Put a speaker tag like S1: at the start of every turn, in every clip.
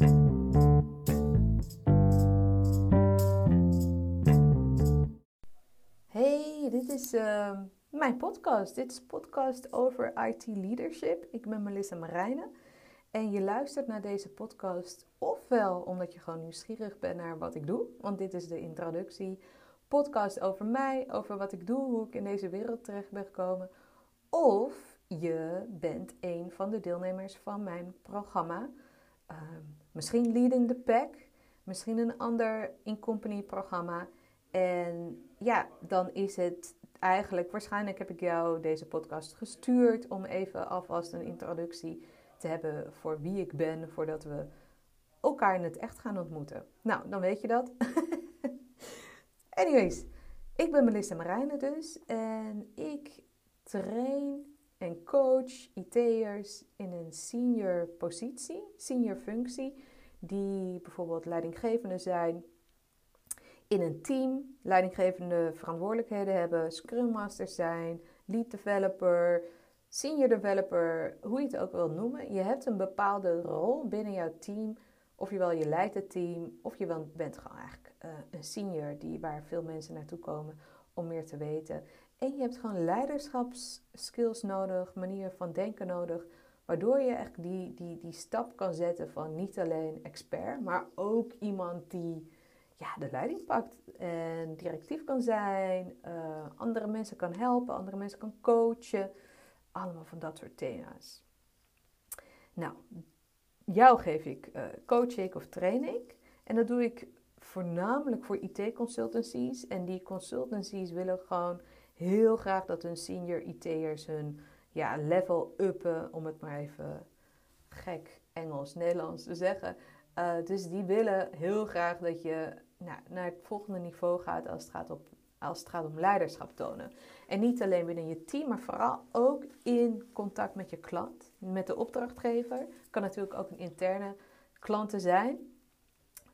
S1: Hey, dit is uh, mijn podcast. Dit is podcast over IT leadership. Ik ben Melissa Marijnen. En je luistert naar deze podcast ofwel omdat je gewoon nieuwsgierig bent naar wat ik doe, want dit is de introductie. Podcast over mij, over wat ik doe, hoe ik in deze wereld terecht ben gekomen. Of je bent een van de deelnemers van mijn programma. Uh, misschien Leading the Pack, misschien een ander in-company programma. En ja, dan is het eigenlijk, waarschijnlijk heb ik jou deze podcast gestuurd om even alvast een introductie te hebben voor wie ik ben, voordat we elkaar in het echt gaan ontmoeten. Nou, dan weet je dat. Anyways, ik ben Melissa Marijnen dus en ik train en coach IT'ers in een senior positie, senior functie, die bijvoorbeeld leidinggevende zijn in een team, leidinggevende verantwoordelijkheden hebben, scrum master zijn, lead developer, senior developer, hoe je het ook wil noemen. Je hebt een bepaalde rol binnen jouw team, of je leidt het team, of je bent gewoon eigenlijk uh, een senior die, waar veel mensen naartoe komen om meer te weten. En je hebt gewoon leiderschapsskills nodig, manier van denken nodig, waardoor je echt die, die, die stap kan zetten van niet alleen expert, maar ook iemand die ja, de leiding pakt en directief kan zijn, uh, andere mensen kan helpen, andere mensen kan coachen. Allemaal van dat soort thema's. Nou, jou geef ik uh, coach ik of train ik. En dat doe ik voornamelijk voor IT-consultancies. En die consultancies willen gewoon heel graag dat hun senior IT'ers hun ja, level uppen, om het maar even gek Engels, Nederlands te zeggen. Uh, dus die willen heel graag dat je nou, naar het volgende niveau gaat als het gaat, op, als gaat om leiderschap tonen. En niet alleen binnen je team, maar vooral ook in contact met je klant, met de opdrachtgever. Kan natuurlijk ook een interne klanten zijn,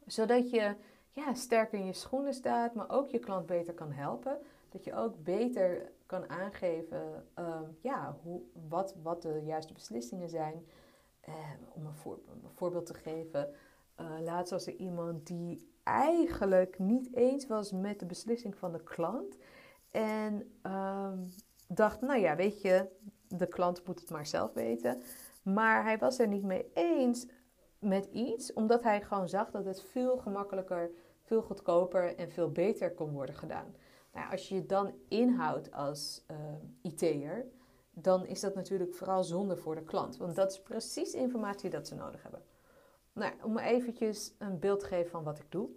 S1: zodat je ja, sterker in je schoenen staat, maar ook je klant beter kan helpen. Dat je ook beter kan aangeven uh, ja, hoe, wat, wat de juiste beslissingen zijn. Uh, om een, voor, een, voorbeeld te geven. Uh, laatst was er iemand die eigenlijk niet eens was met de beslissing van de klant. En um, dacht, nou ja, weet je, de klant moet het maar zelf weten. Maar hij was er niet mee eens met iets, omdat hij gewoon zag dat het veel gemakkelijker, veel goedkoper en veel beter kon worden gedaan. Nou, als je je dan inhoudt als uh, IT'er, dan is dat natuurlijk vooral zonde voor de klant. Want dat is precies informatie dat ze nodig hebben. Nou, om eventjes een beeld te geven van wat ik doe.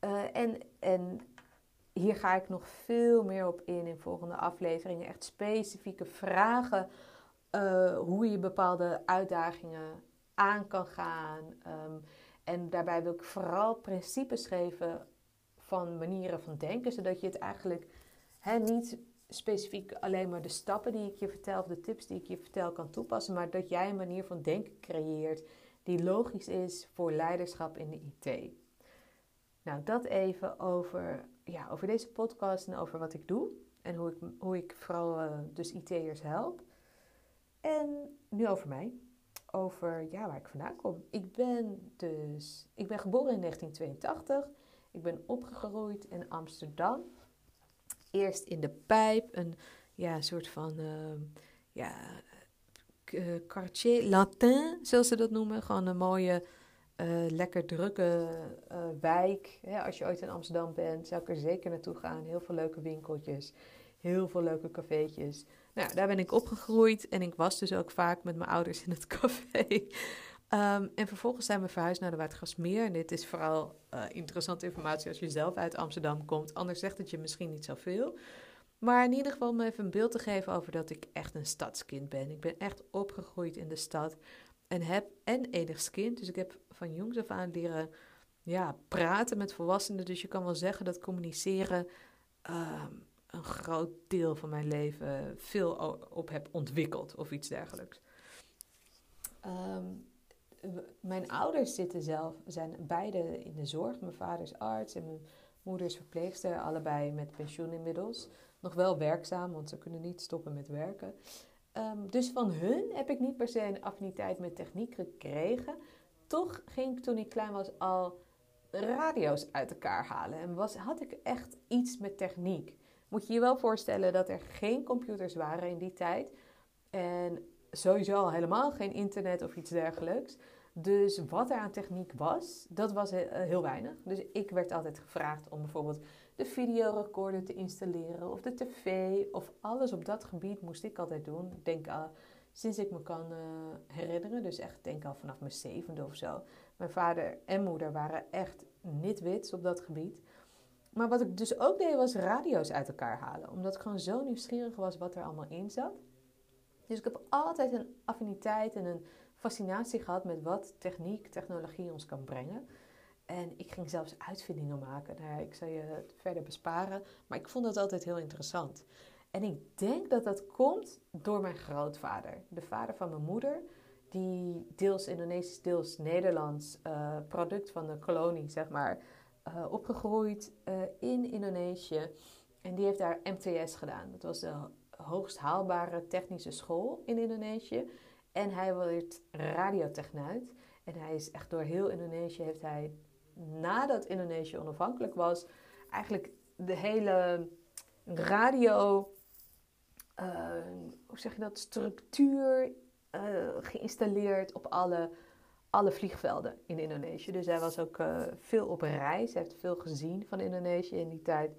S1: Uh, en, en hier ga ik nog veel meer op in in volgende afleveringen. Echt specifieke vragen. Uh, hoe je bepaalde uitdagingen aan kan gaan. Um, en daarbij wil ik vooral principes geven van manieren van denken. Zodat je het eigenlijk hè, niet specifiek alleen maar de stappen die ik je vertel of de tips die ik je vertel kan toepassen. Maar dat jij een manier van denken creëert die logisch is voor leiderschap in de IT. Nou, dat even over, ja, over deze podcast en over wat ik doe. En hoe ik, hoe ik vooral uh, dus IT'ers help. En nu over mij. Over ja, waar ik vandaan kom. Ik ben dus, ik ben geboren in 1982. Ik ben opgegroeid in Amsterdam. Eerst in de pijp, een ja, soort van uh, ja, quartier latin, zoals ze dat noemen. Gewoon een mooie uh, lekker drukke uh, wijk. als je ooit in Amsterdam bent, zou ik er zeker naartoe gaan. Heel veel leuke winkeltjes, heel veel leuke cafeetjes. Nou, daar ben ik opgegroeid en ik was dus ook vaak met mijn ouders in het café. Um, en vervolgens zijn we verhuisd naar de Waardgasmeer. En dit is vooral uh, interessante informatie als je zelf uit Amsterdam komt. Anders zegt het je misschien niet zoveel. Maar in ieder geval om even een beeld te geven over dat ik echt een stadskind ben. Ik ben echt opgegroeid in de stad en heb en enig kind. Dus ik heb van jongs af aan leren ja, praten met volwassenen. Dus je kan wel zeggen dat communiceren uh, een groot deel van mijn leven veel op heb ontwikkeld of iets dergelijks. Um, mijn ouders zitten zelf, zijn beide in de zorg. Mijn vader is arts en mijn moeder is verpleegster, allebei met pensioen inmiddels. Nog wel werkzaam, want ze kunnen niet stoppen met werken. Um, dus van hun heb ik niet per se een affiniteit met techniek gekregen. toch ging ik toen ik klein was al radio's uit elkaar halen. En was, had ik echt iets met techniek. Moet je je wel voorstellen dat er geen computers waren in die tijd. En sowieso al helemaal geen internet of iets dergelijks. Dus wat er aan techniek was, dat was heel weinig. Dus ik werd altijd gevraagd om bijvoorbeeld de videorecorder te installeren of de tv of alles op dat gebied moest ik altijd doen. Ik denk al sinds ik me kan uh, herinneren, dus echt denk al vanaf mijn zevende of zo. Mijn vader en moeder waren echt nitwits op dat gebied. Maar wat ik dus ook deed was radio's uit elkaar halen, omdat ik gewoon zo nieuwsgierig was wat er allemaal in zat. Dus ik heb altijd een affiniteit en een fascinatie gehad met wat techniek, technologie ons kan brengen. En ik ging zelfs uitvindingen maken. Nou, ik zal je het verder besparen, maar ik vond dat altijd heel interessant. En ik denk dat dat komt door mijn grootvader, de vader van mijn moeder, die deels Indonesisch, deels Nederlands, uh, product van de kolonie, zeg maar, uh, opgegroeid uh, in Indonesië. En die heeft daar MTS gedaan. Dat was de hoogst haalbare technische school in Indonesië. En hij werd radiotechnuit. En hij is echt door heel Indonesië heeft hij, nadat Indonesië onafhankelijk was, eigenlijk de hele radio, uh, hoe zeg je dat, structuur uh, geïnstalleerd op alle, alle vliegvelden in Indonesië. Dus hij was ook uh, veel op reis, hij heeft veel gezien van Indonesië in die tijd.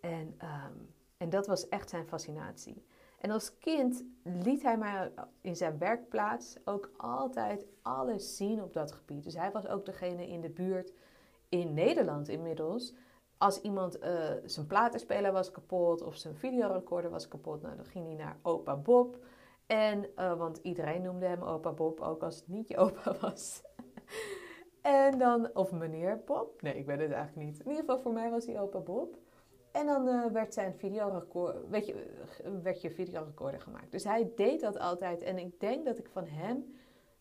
S1: En, um, en dat was echt zijn fascinatie. En als kind liet hij mij in zijn werkplaats ook altijd alles zien op dat gebied. Dus hij was ook degene in de buurt in Nederland inmiddels. Als iemand uh, zijn platenspeler was kapot of zijn videorecorder was kapot, nou, dan ging hij naar opa Bob. En, uh, want iedereen noemde hem opa Bob, ook als het niet je opa was. en dan, of meneer Bob. Nee, ik weet het eigenlijk niet. In ieder geval voor mij was hij opa Bob. En dan uh, werd zijn videorecord, weet je, werd je videorecorder gemaakt. Dus hij deed dat altijd. En ik denk dat ik van hem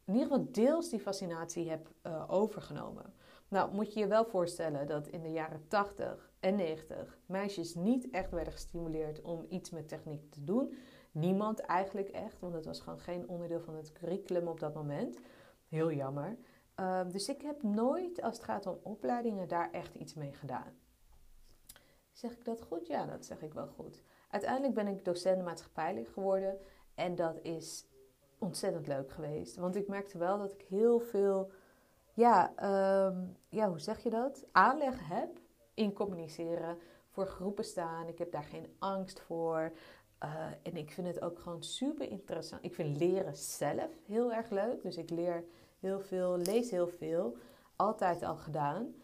S1: in ieder geval deels die fascinatie heb uh, overgenomen. Nou, moet je je wel voorstellen dat in de jaren 80 en 90 meisjes niet echt werden gestimuleerd om iets met techniek te doen. Niemand eigenlijk echt, want het was gewoon geen onderdeel van het curriculum op dat moment. Heel jammer. Uh, dus ik heb nooit, als het gaat om opleidingen, daar echt iets mee gedaan. Zeg ik dat goed? Ja, dat zeg ik wel goed. Uiteindelijk ben ik docent maatschappijlijk geworden en dat is ontzettend leuk geweest. Want ik merkte wel dat ik heel veel, ja, um, ja hoe zeg je dat? Aanleg heb in communiceren, voor groepen staan. Ik heb daar geen angst voor. Uh, en ik vind het ook gewoon super interessant. Ik vind leren zelf heel erg leuk. Dus ik leer heel veel, lees heel veel. Altijd al gedaan.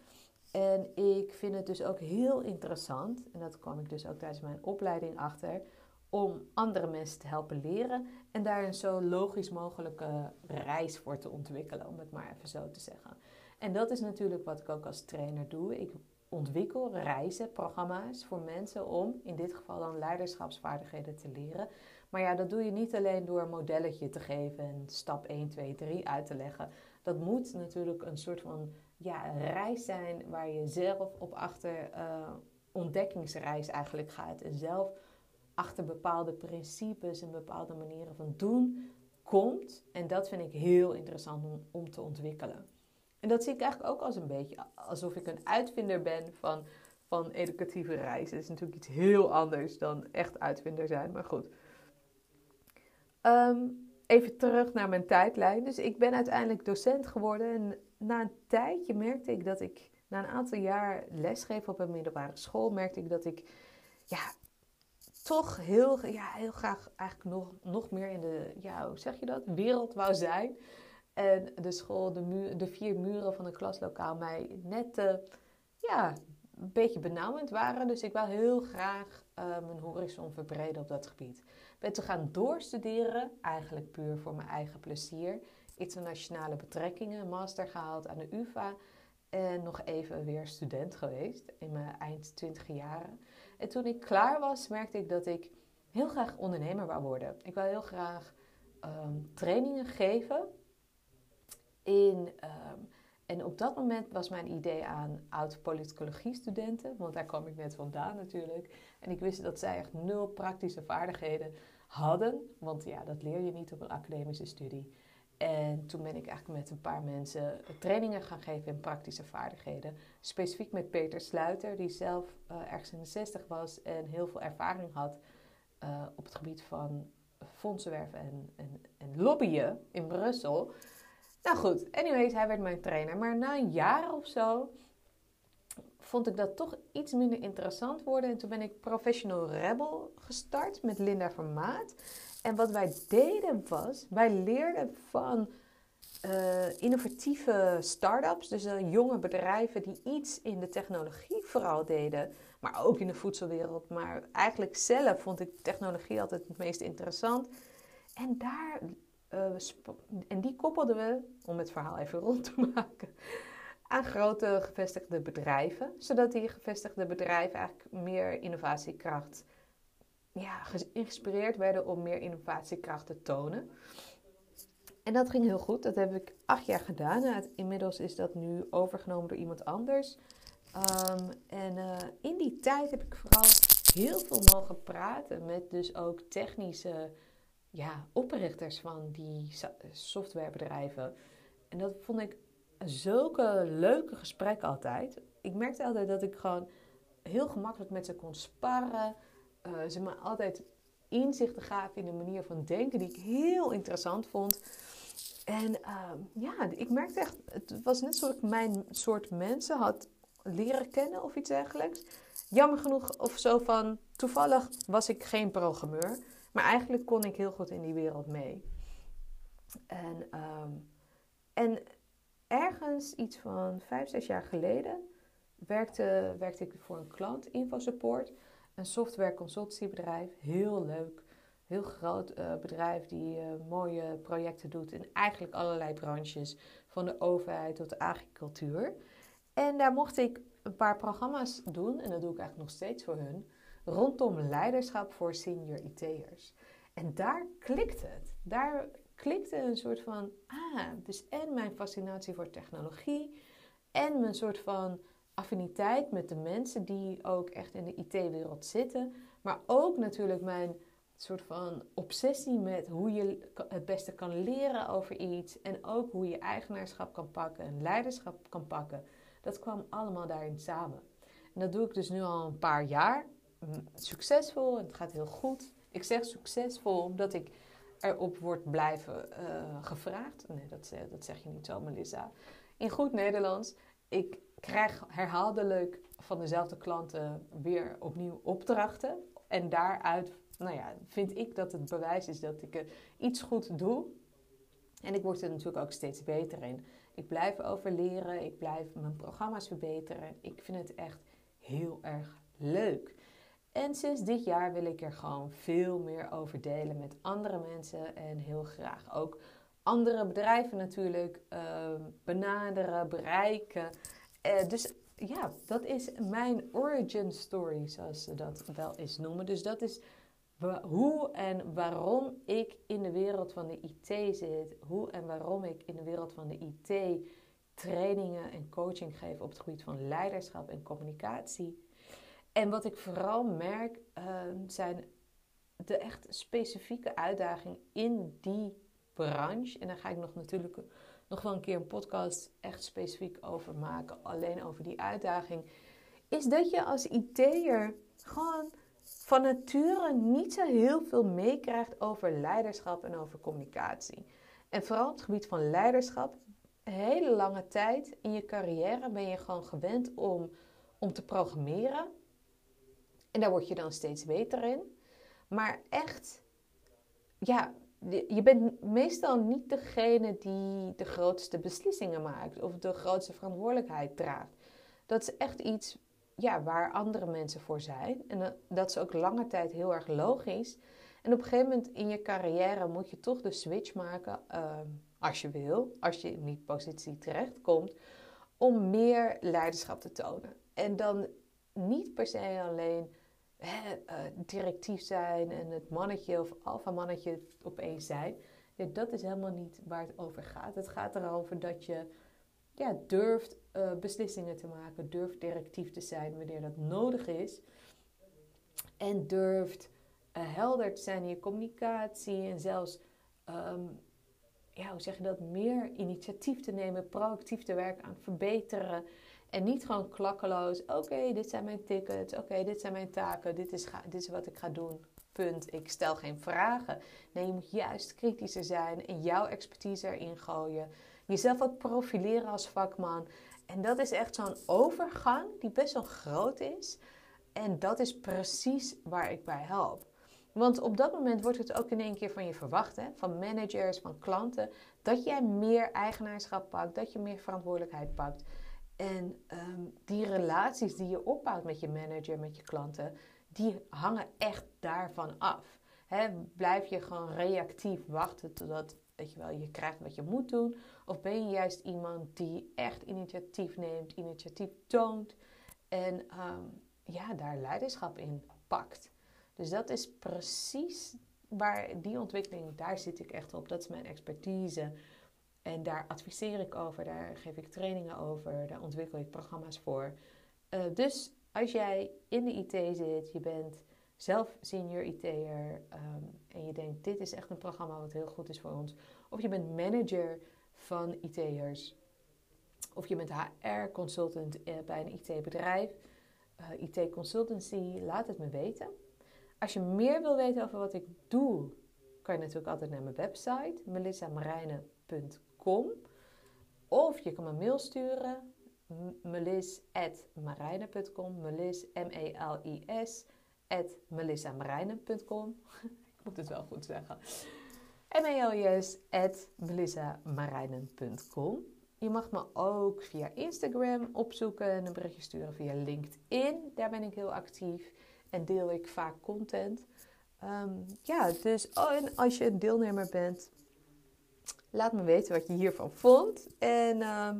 S1: En ik vind het dus ook heel interessant, en dat kwam ik dus ook tijdens mijn opleiding achter, om andere mensen te helpen leren en daar een zo logisch mogelijke reis voor te ontwikkelen, om het maar even zo te zeggen. En dat is natuurlijk wat ik ook als trainer doe. Ik ontwikkel reizen, programma's voor mensen om in dit geval dan leiderschapsvaardigheden te leren. Maar ja, dat doe je niet alleen door een modelletje te geven en stap 1, 2, 3 uit te leggen. Dat moet natuurlijk een soort van ja, reis zijn waar je zelf op achter uh, ontdekkingsreis eigenlijk gaat. En zelf achter bepaalde principes en bepaalde manieren van doen komt. En dat vind ik heel interessant om, om te ontwikkelen. En dat zie ik eigenlijk ook als een beetje alsof ik een uitvinder ben van, van educatieve reizen. Dat is natuurlijk iets heel anders dan echt uitvinder zijn, maar goed. Um, even terug naar mijn tijdlijn. Dus ik ben uiteindelijk docent geworden. En na een tijdje merkte ik dat ik, na een aantal jaar lesgeven op een middelbare school, merkte ik dat ik, ja, toch heel, ja, heel graag eigenlijk nog, nog meer in de, ja, zeg je dat, wereld wou zijn. En de school, de, muur, de vier muren van het klaslokaal mij net, uh, ja, een beetje benauwend waren. Dus ik wou heel graag uh, mijn horizon verbreden op dat gebied ben te gaan doorstuderen, eigenlijk puur voor mijn eigen plezier. Internationale betrekkingen, master gehaald aan de UvA en nog even weer student geweest in mijn eind 20 jaren. En toen ik klaar was, merkte ik dat ik heel graag ondernemer wou worden. Ik wil heel graag um, trainingen geven in. Um, en op dat moment was mijn idee aan oud-politicologie studenten, want daar kwam ik net vandaan natuurlijk. En ik wist dat zij echt nul praktische vaardigheden hadden, want ja, dat leer je niet op een academische studie. En toen ben ik eigenlijk met een paar mensen trainingen gaan geven in praktische vaardigheden. Specifiek met Peter Sluiter, die zelf uh, ergens in de 60 was en heel veel ervaring had uh, op het gebied van fondsenwerven en, en, en lobbyen in Brussel. Nou goed, anyways, hij werd mijn trainer. Maar na een jaar of zo vond ik dat toch iets minder interessant worden. En toen ben ik Professional Rebel gestart met Linda Vermaat. En wat wij deden was, wij leerden van uh, innovatieve start-ups, dus uh, jonge bedrijven die iets in de technologie vooral deden, maar ook in de voedselwereld. Maar eigenlijk zelf vond ik technologie altijd het meest interessant. En daar, uh, en die koppelden we, om het verhaal even rond te maken, aan grote gevestigde bedrijven, zodat die gevestigde bedrijven eigenlijk meer innovatiekracht ja, geïnspireerd werden om meer innovatiekracht te tonen. En dat ging heel goed. Dat heb ik acht jaar gedaan. Inmiddels is dat nu overgenomen door iemand anders. Um, en uh, in die tijd heb ik vooral heel veel mogen praten met dus ook technische ja, oprichters van die softwarebedrijven. En dat vond ik zulke leuke gesprekken altijd. Ik merkte altijd dat ik gewoon heel gemakkelijk met ze kon sparren. Uh, ze me altijd inzichten gaven in de manier van denken die ik heel interessant vond. En uh, ja, ik merkte echt, het was net zoals ik mijn soort mensen had leren kennen of iets dergelijks. Jammer genoeg of zo van, toevallig was ik geen programmeur, maar eigenlijk kon ik heel goed in die wereld mee. En, um, en ergens iets van vijf, zes jaar geleden werkte, werkte ik voor een klant, InfoSupport, een software consultancybedrijf, heel leuk. Heel groot uh, bedrijf die uh, mooie projecten doet in eigenlijk allerlei branches, van de overheid tot de agricultuur. En daar mocht ik een paar programma's doen, en dat doe ik eigenlijk nog steeds voor hun, rondom leiderschap voor senior IT'ers. En daar klikte het. Daar klikte een soort van, ah, dus en mijn fascinatie voor technologie en mijn soort van affiniteit met de mensen die ook echt in de IT-wereld zitten, maar ook natuurlijk mijn soort van obsessie met hoe je het beste kan leren over iets en ook hoe je eigenaarschap kan pakken en leiderschap kan pakken. Dat kwam allemaal daarin samen. En dat doe ik dus nu al een paar jaar. Succesvol, het gaat heel goed. Ik zeg succesvol omdat ik erop word blijven uh, gevraagd. Nee, dat, dat zeg je niet zo, Melissa. In goed Nederlands, ik krijg herhaaldelijk van dezelfde klanten weer opnieuw opdrachten. En daaruit nou ja, vind ik dat het bewijs is dat ik iets goed doe. En ik word er natuurlijk ook steeds beter in. Ik blijf over leren, ik blijf mijn programma's verbeteren. Ik vind het echt heel erg leuk. En sinds dit jaar wil ik er gewoon veel meer over delen met andere mensen en heel graag ook andere bedrijven natuurlijk uh, benaderen, bereiken. Uh, dus ja, dat is mijn origin story, zoals ze dat wel eens noemen. Dus dat is hoe en waarom ik in de wereld van de IT zit. Hoe en waarom ik in de wereld van de IT trainingen en coaching geef op het gebied van leiderschap en communicatie. En wat ik vooral merk ehm, zijn de echt specifieke uitdagingen in die branche. En daar ga ik nog natuurlijk nog wel een keer een podcast echt specifiek over maken. Alleen over die uitdaging. Is dat je als IT'er gewoon van nature niet zo heel veel meekrijgt over leiderschap en over communicatie. En vooral op het gebied van leiderschap, een hele lange tijd in je carrière ben je gewoon gewend om, om te programmeren. En daar word je dan steeds beter in. Maar echt, ja, je bent meestal niet degene die de grootste beslissingen maakt of de grootste verantwoordelijkheid draagt. Dat is echt iets ja, waar andere mensen voor zijn. En dat is ook lange tijd heel erg logisch. En op een gegeven moment in je carrière moet je toch de switch maken, ehm, als je wil, als je in die positie terechtkomt, om meer leiderschap te tonen. En dan niet per se alleen uh, directief zijn en het mannetje of alfa mannetje opeens zijn. Nee, dat is helemaal niet waar het over gaat. Het gaat erover dat je ja, durft uh, beslissingen te maken, durft directief te zijn wanneer dat nodig is. En durft uh, helder te zijn in je communicatie en zelfs um, ja, hoe zeg je dat, meer initiatief te nemen, proactief te werken aan verbeteren. En niet gewoon klakkeloos, oké, dit zijn mijn tickets, oké, dit zijn mijn taken, dit is, dit is wat ik ga doen. Punt. Ik stel geen vragen. Nee, je moet juist kritischer zijn en jouw expertise erin gooien. Jezelf ook profileren als vakman. En dat is echt zo'n overgang die best wel groot is. En dat is precies waar ik bij help. Want op dat moment wordt het ook in één keer van je verwacht, hè? van managers, van klanten, dat jij meer eigenaarschap pakt, dat je meer verantwoordelijkheid pakt. En ehm, die relaties die je opbouwt met je manager, met je klanten, die hangen echt daarvan af. blijf je gewoon reactief wachten totdat weet je, wel, je krijgt wat je moet doen? Of ben je juist iemand die echt initiatief neemt, initiatief toont en ehm, ja, daar leiderschap in pakt? Dus dat is precies waar die ontwikkeling, daar zit ik echt op. Dat is mijn expertise. En daar adviseer ik over, daar geef ik trainingen over, daar ontwikkel ik programma's voor. Uh, dus als jij in de IT zit, je bent zelf senior IT'er um, en je denkt dit is echt een programma wat heel goed is voor ons. Of je bent manager van IT'ers. Of je bent HR-consultant eh, bij een IT-bedrijf, eh, IT-consultancy, laat het me weten. Als je meer wil weten over wat ik doe, kan je natuurlijk altijd naar mijn website melissamarijnen.com. Of je kan me mail sturen melis.marijnen.com. Melis, M-E-L-I-S, at melissamarijnen.com. Ik moet het wel goed zeggen. M-E-L-I-S, at melissamarijnen.com. Je mag me ook via Instagram opzoeken en een berichtje sturen via LinkedIn. Daar ben ik heel actief en deel ik vaak content. Ehm, ja, dus oh, en als je een deelnemer bent, laat me weten wat je hiervan vond. En ehm,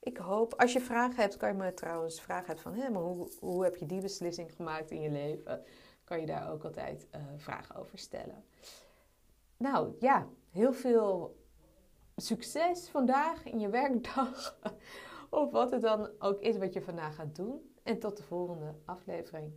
S1: ik hoop, als je vragen hebt, kan je me trouwens vragen hebben van, hé, maar hoe, hoe heb je die beslissing gemaakt in je leven? Kan je daar ook altijd uh, vragen over stellen. Nou ja, heel veel succes vandaag in je werkdag. of wat het dan ook is wat je vandaag gaat doen. En tot de volgende aflevering.